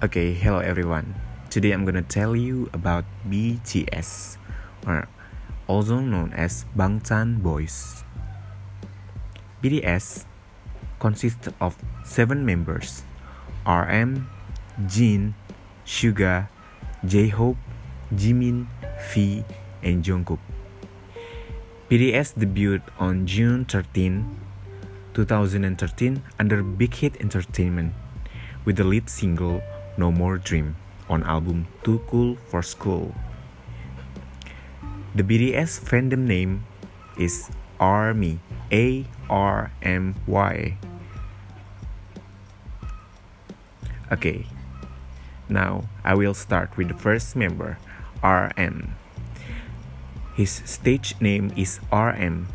Okay, hello everyone. Today I'm gonna tell you about BTS, or also known as Bangtan Boys. BTS consists of seven members: RM, Jin, Suga, J-Hope, Jimin, V, and Jungkook. BTS debuted on June 13, 2013 under Big Hit Entertainment with the lead single No More Dream on album 2 Cool 4 Skool. The BTS fandom name is ARMY, A R M Y. Okay, now I will start with the first member, RM. His stage name is RM